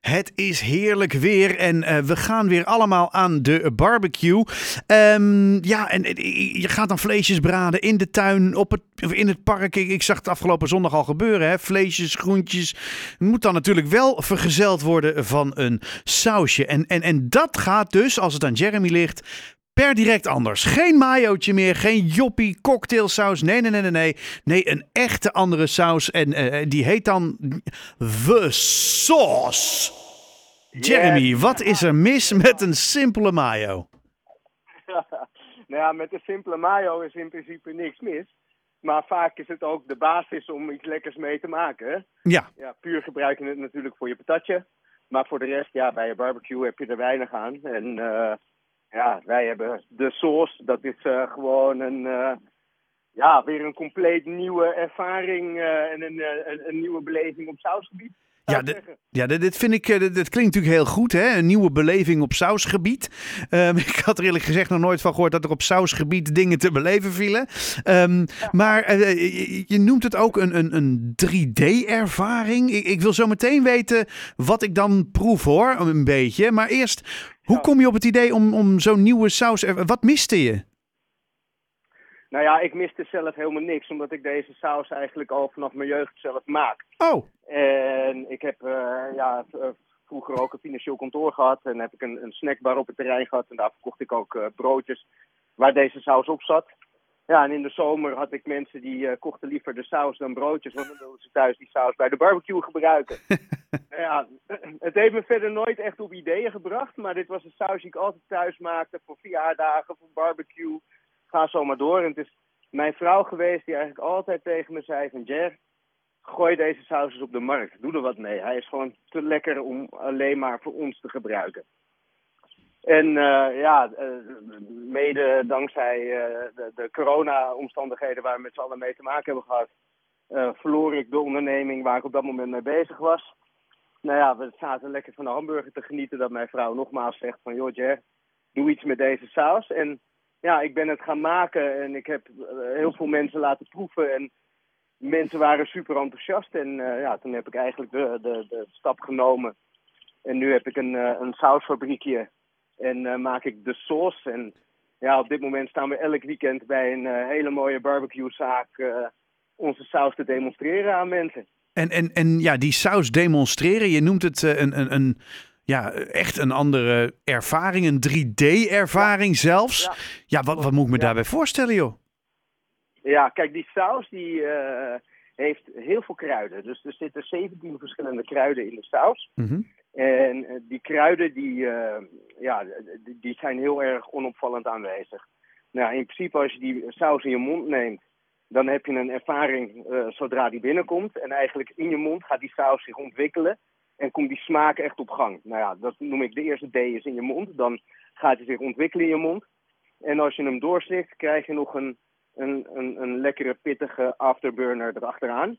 Het is heerlijk weer en uh, we gaan weer allemaal aan de barbecue. Um, ja, en je gaat dan vleesjes braden in de tuin, op het, in het park. Ik, ik zag het afgelopen zondag al gebeuren. Hè? Vleesjes, groentjes. Moet dan natuurlijk wel vergezeld worden van een sausje. En, en, en dat gaat dus, als het aan Jeremy ligt, per direct anders. Geen mayootje meer, geen joppie cocktailsaus. Nee, nee, nee, nee, nee. Nee, een echte andere saus. En uh, die heet dan The Sauce. Jeremy, wat is er mis met een simpele mayo? nou ja, met een simpele mayo is in principe niks mis. Maar vaak is het ook de basis om iets lekkers mee te maken. Ja. ja puur gebruik je het natuurlijk voor je patatje. Maar voor de rest, ja, bij je barbecue heb je er weinig aan. En uh, ja, wij hebben de sauce. Dat is uh, gewoon een, uh, ja, weer een compleet nieuwe ervaring uh, en een, een, een, nieuwe beleving op sausgebied. Ja, ja, dit vind ik, dit, klinkt natuurlijk heel goed, hè? Een nieuwe beleving op sausgebied. Um, ik had er eerlijk gezegd nog nooit van gehoord dat er op sausgebied dingen te beleven vielen. Um, ja. Maar je, je, noemt het ook een, een, een 3D-ervaring. Ik, ik wil zo meteen weten wat ik dan proef, hoor, een beetje. Maar eerst, hoe kom je op het idee om, om zo'n nieuwe saus... Wat miste je? Nou ja, ik miste zelf helemaal niks, omdat ik deze saus eigenlijk al vanaf mijn jeugd zelf maak. Oh. En ik heb uh, ja, vroeger ook een financieel kantoor gehad en heb ik een, een snackbar op het terrein gehad. En daar verkocht ik ook uh, broodjes waar deze saus op zat. Ja, en in de zomer had ik mensen die uh, kochten liever de saus dan broodjes, want dan wilden ze thuis die saus bij de barbecue gebruiken. ja, het heeft me verder nooit echt op ideeën gebracht, maar dit was een saus die ik altijd thuis maakte voor verjaardagen, voor barbecue. Ga zo maar door. En het is mijn vrouw geweest die eigenlijk altijd tegen me zei van Jer, gooi deze saus eens op de markt, doe er wat mee. Hij is gewoon te lekker om alleen maar voor ons te gebruiken. En uh, ja, uh, mede dankzij uh, de, de corona-omstandigheden waar we met z'n allen mee te maken hebben gehad, verloor ik de onderneming waar ik op dat moment mee bezig was. Nou ja, we zaten lekker van de hamburger te genieten dat mijn vrouw nogmaals zegt van joh Jer, doe iets met deze saus. En ja, ik ben het gaan maken en ik heb heel veel mensen laten proeven en mensen waren super enthousiast. En ja, toen heb ik eigenlijk de, de, de stap genomen. En nu heb ik een, een sausfabriekje en maak ik de sauce. En ja, op dit moment staan we elk weekend bij een hele mooie barbecuezaak onze saus te demonstreren aan mensen. En, en, en ja, die saus demonstreren, je noemt het een, een, een, ja, echt een andere ervaring, een 3D-ervaring ja. zelfs. Ja, ja wat, wat moet ik me daarbij voorstellen, joh? Ja, kijk, die saus die heeft heel veel kruiden. Dus er zitten 17 verschillende kruiden in de saus. Mm -hmm. En die kruiden die, uh, ja, die zijn heel erg onopvallend aanwezig. Nou, in principe als je die saus in je mond neemt, dan heb je een ervaring uh, zodra die binnenkomt. En eigenlijk in je mond gaat die saus zich ontwikkelen en komt die smaak echt op gang. Nou ja, dat noem ik de eerste D is in je mond. Dan gaat hij zich ontwikkelen in je mond. En als je hem doorslikt, krijg je nog een, een, een, een lekkere, pittige afterburner erachteraan.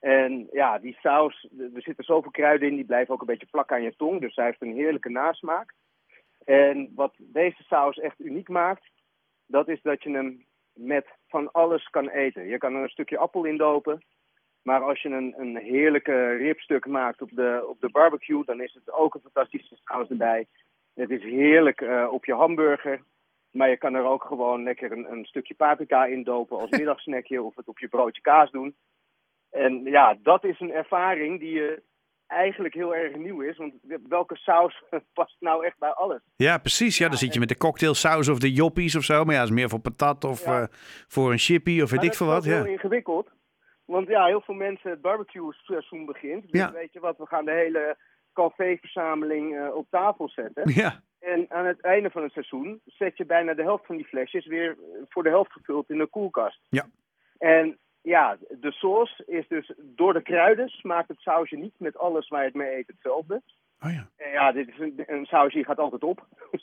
En ja, die saus, er zitten zoveel kruiden in, die blijven ook een beetje plakken aan je tong. Dus hij heeft een heerlijke nasmaak. En wat deze saus echt uniek maakt, dat is dat je hem met van alles kan eten. Je kan er een stukje appel in dopen. Maar als je een, een heerlijke ribstuk maakt op de, op de barbecue, dan is het ook een fantastische saus erbij. Het is heerlijk uh, op je hamburger. Maar je kan er ook gewoon lekker een, een stukje paprika in dopen als middagsnackje of het op je broodje kaas doen. En ja, dat is een ervaring die je eigenlijk heel erg nieuw is. Want welke saus past nou echt bij alles? Ja, precies. Ja, dan zit je met de cocktailsaus of de joppies of zo. Maar ja, dat is meer voor patat of ja. uh, voor een chippy of weet ik veel wat. Dat is heel ingewikkeld. Want ja, heel veel mensen het barbecue seizoen begint. Dus ja. weet je wat, we gaan de hele caféverzameling uh, op tafel zetten. Ja. En aan het einde van het seizoen zet je bijna de helft van die flesjes weer voor de helft gevuld in de koelkast. Ja. En ja, de sauce is dus door de kruiden smaakt het sausje niet met alles waar je het mee eet hetzelfde. Oh ja. En ja, dit is een, een sausje die gaat altijd op.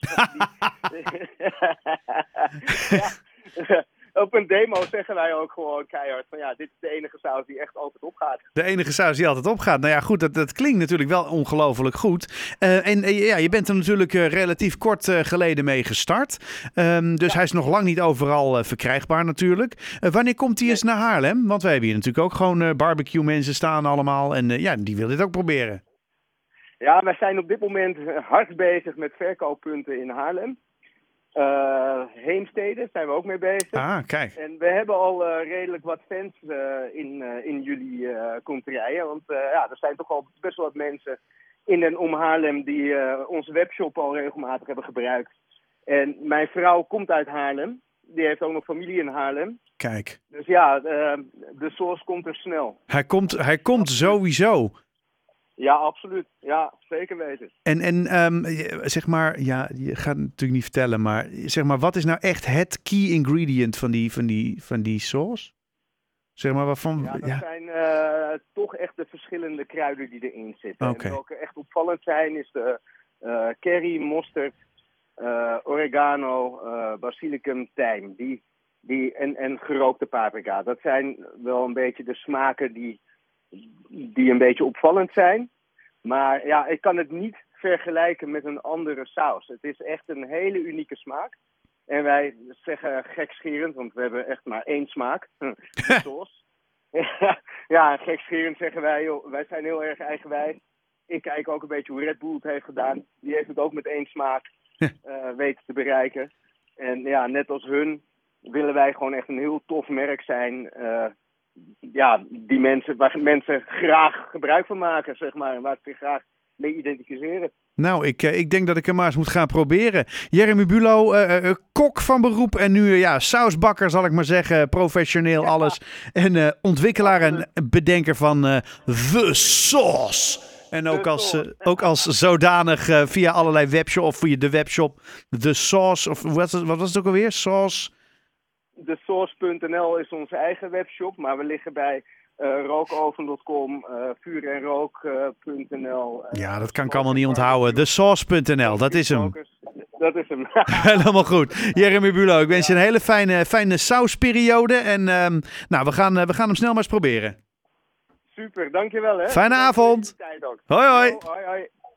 ja. Op een demo zeggen wij ook gewoon keihard van ja, dit is de enige saus die echt altijd opgaat. De enige saus die altijd opgaat. Nou ja, goed, dat, dat klinkt natuurlijk wel ongelooflijk goed. Uh, en uh, ja, je bent er natuurlijk uh, relatief kort geleden mee gestart. Um, dus ja. hij is nog lang niet overal verkrijgbaar natuurlijk. wanneer komt hij eens naar Haarlem? Want wij hebben hier natuurlijk ook gewoon barbecue mensen staan allemaal. En ja, die willen dit ook proberen. Ja, wij zijn op dit moment hard bezig met verkooppunten in Haarlem. Uh, Heemstede zijn we ook mee bezig. Ah, kijk. En we hebben al uh, redelijk wat fans uh, in, in jullie uh. Want ja, er zijn toch al best wel wat mensen in en om Haarlem die onze webshop al regelmatig hebben gebruikt. En mijn vrouw komt uit Haarlem. Die heeft ook nog familie in Haarlem. Kijk. Dus ja, de source komt er snel. Hij komt, hij komt sowieso. Ja, absoluut. Ja, zeker weten. En, en um, zeg maar, ja, je gaat het natuurlijk niet vertellen, maar zeg maar, wat is nou echt het key ingredient van die, van die, van die sauce? Zeg maar, waarvan... Ja, dat ja. zijn uh, toch echt de verschillende kruiden die erin zitten. Okay. En welke echt opvallend zijn is de uh, curry, mosterd, uh, oregano, basilicum, tijm. Die, die, en, en gerookte paprika. Dat zijn wel een beetje de smaken die die een beetje opvallend zijn. Maar ja, ik kan het niet vergelijken met een andere saus. Het is echt een hele unieke smaak. En wij zeggen gekscherend, want we hebben echt maar één smaak. Sauce. ja, gekscherend zeggen wij, joh, wij zijn heel erg eigenwijs. Ik kijk ook een beetje hoe Red Bull het heeft gedaan. Die heeft het ook met één smaak uh, weten te bereiken. En ja, net als hun willen wij gewoon echt een heel tof merk zijn. Uh, ja, die mensen, waar mensen graag gebruik van maken, zeg maar. En waar ze zich graag mee identificeren. Nou, ik, ik denk dat ik hem maar eens moet gaan proberen. Jeremy Bulo, uh, uh, kok van beroep en nu ja, sausbakker zal ik maar zeggen. Professioneel ja. alles. En uh, ontwikkelaar en bedenker van The Sauce. En ook als, ook als zodanig via allerlei webshop of via de webshop The Sauce. Of wat, wat was het ook alweer? Sauce de source.nl is onze eigen webshop, maar we liggen bij uh, rookoven.com, uh, vuurenrook.nl. Uh, ja, dat kan ik allemaal niet onthouden. De dat is hem. Dat is hem. Helemaal goed. Jeremy Bulo, ik wens je een hele fijne, fijne sausperiode. En um, nou, we gaan, we gaan hem snel maar eens proberen. Super, dankjewel hè. Fijne avond. Hoi hoi. hoi, hoi.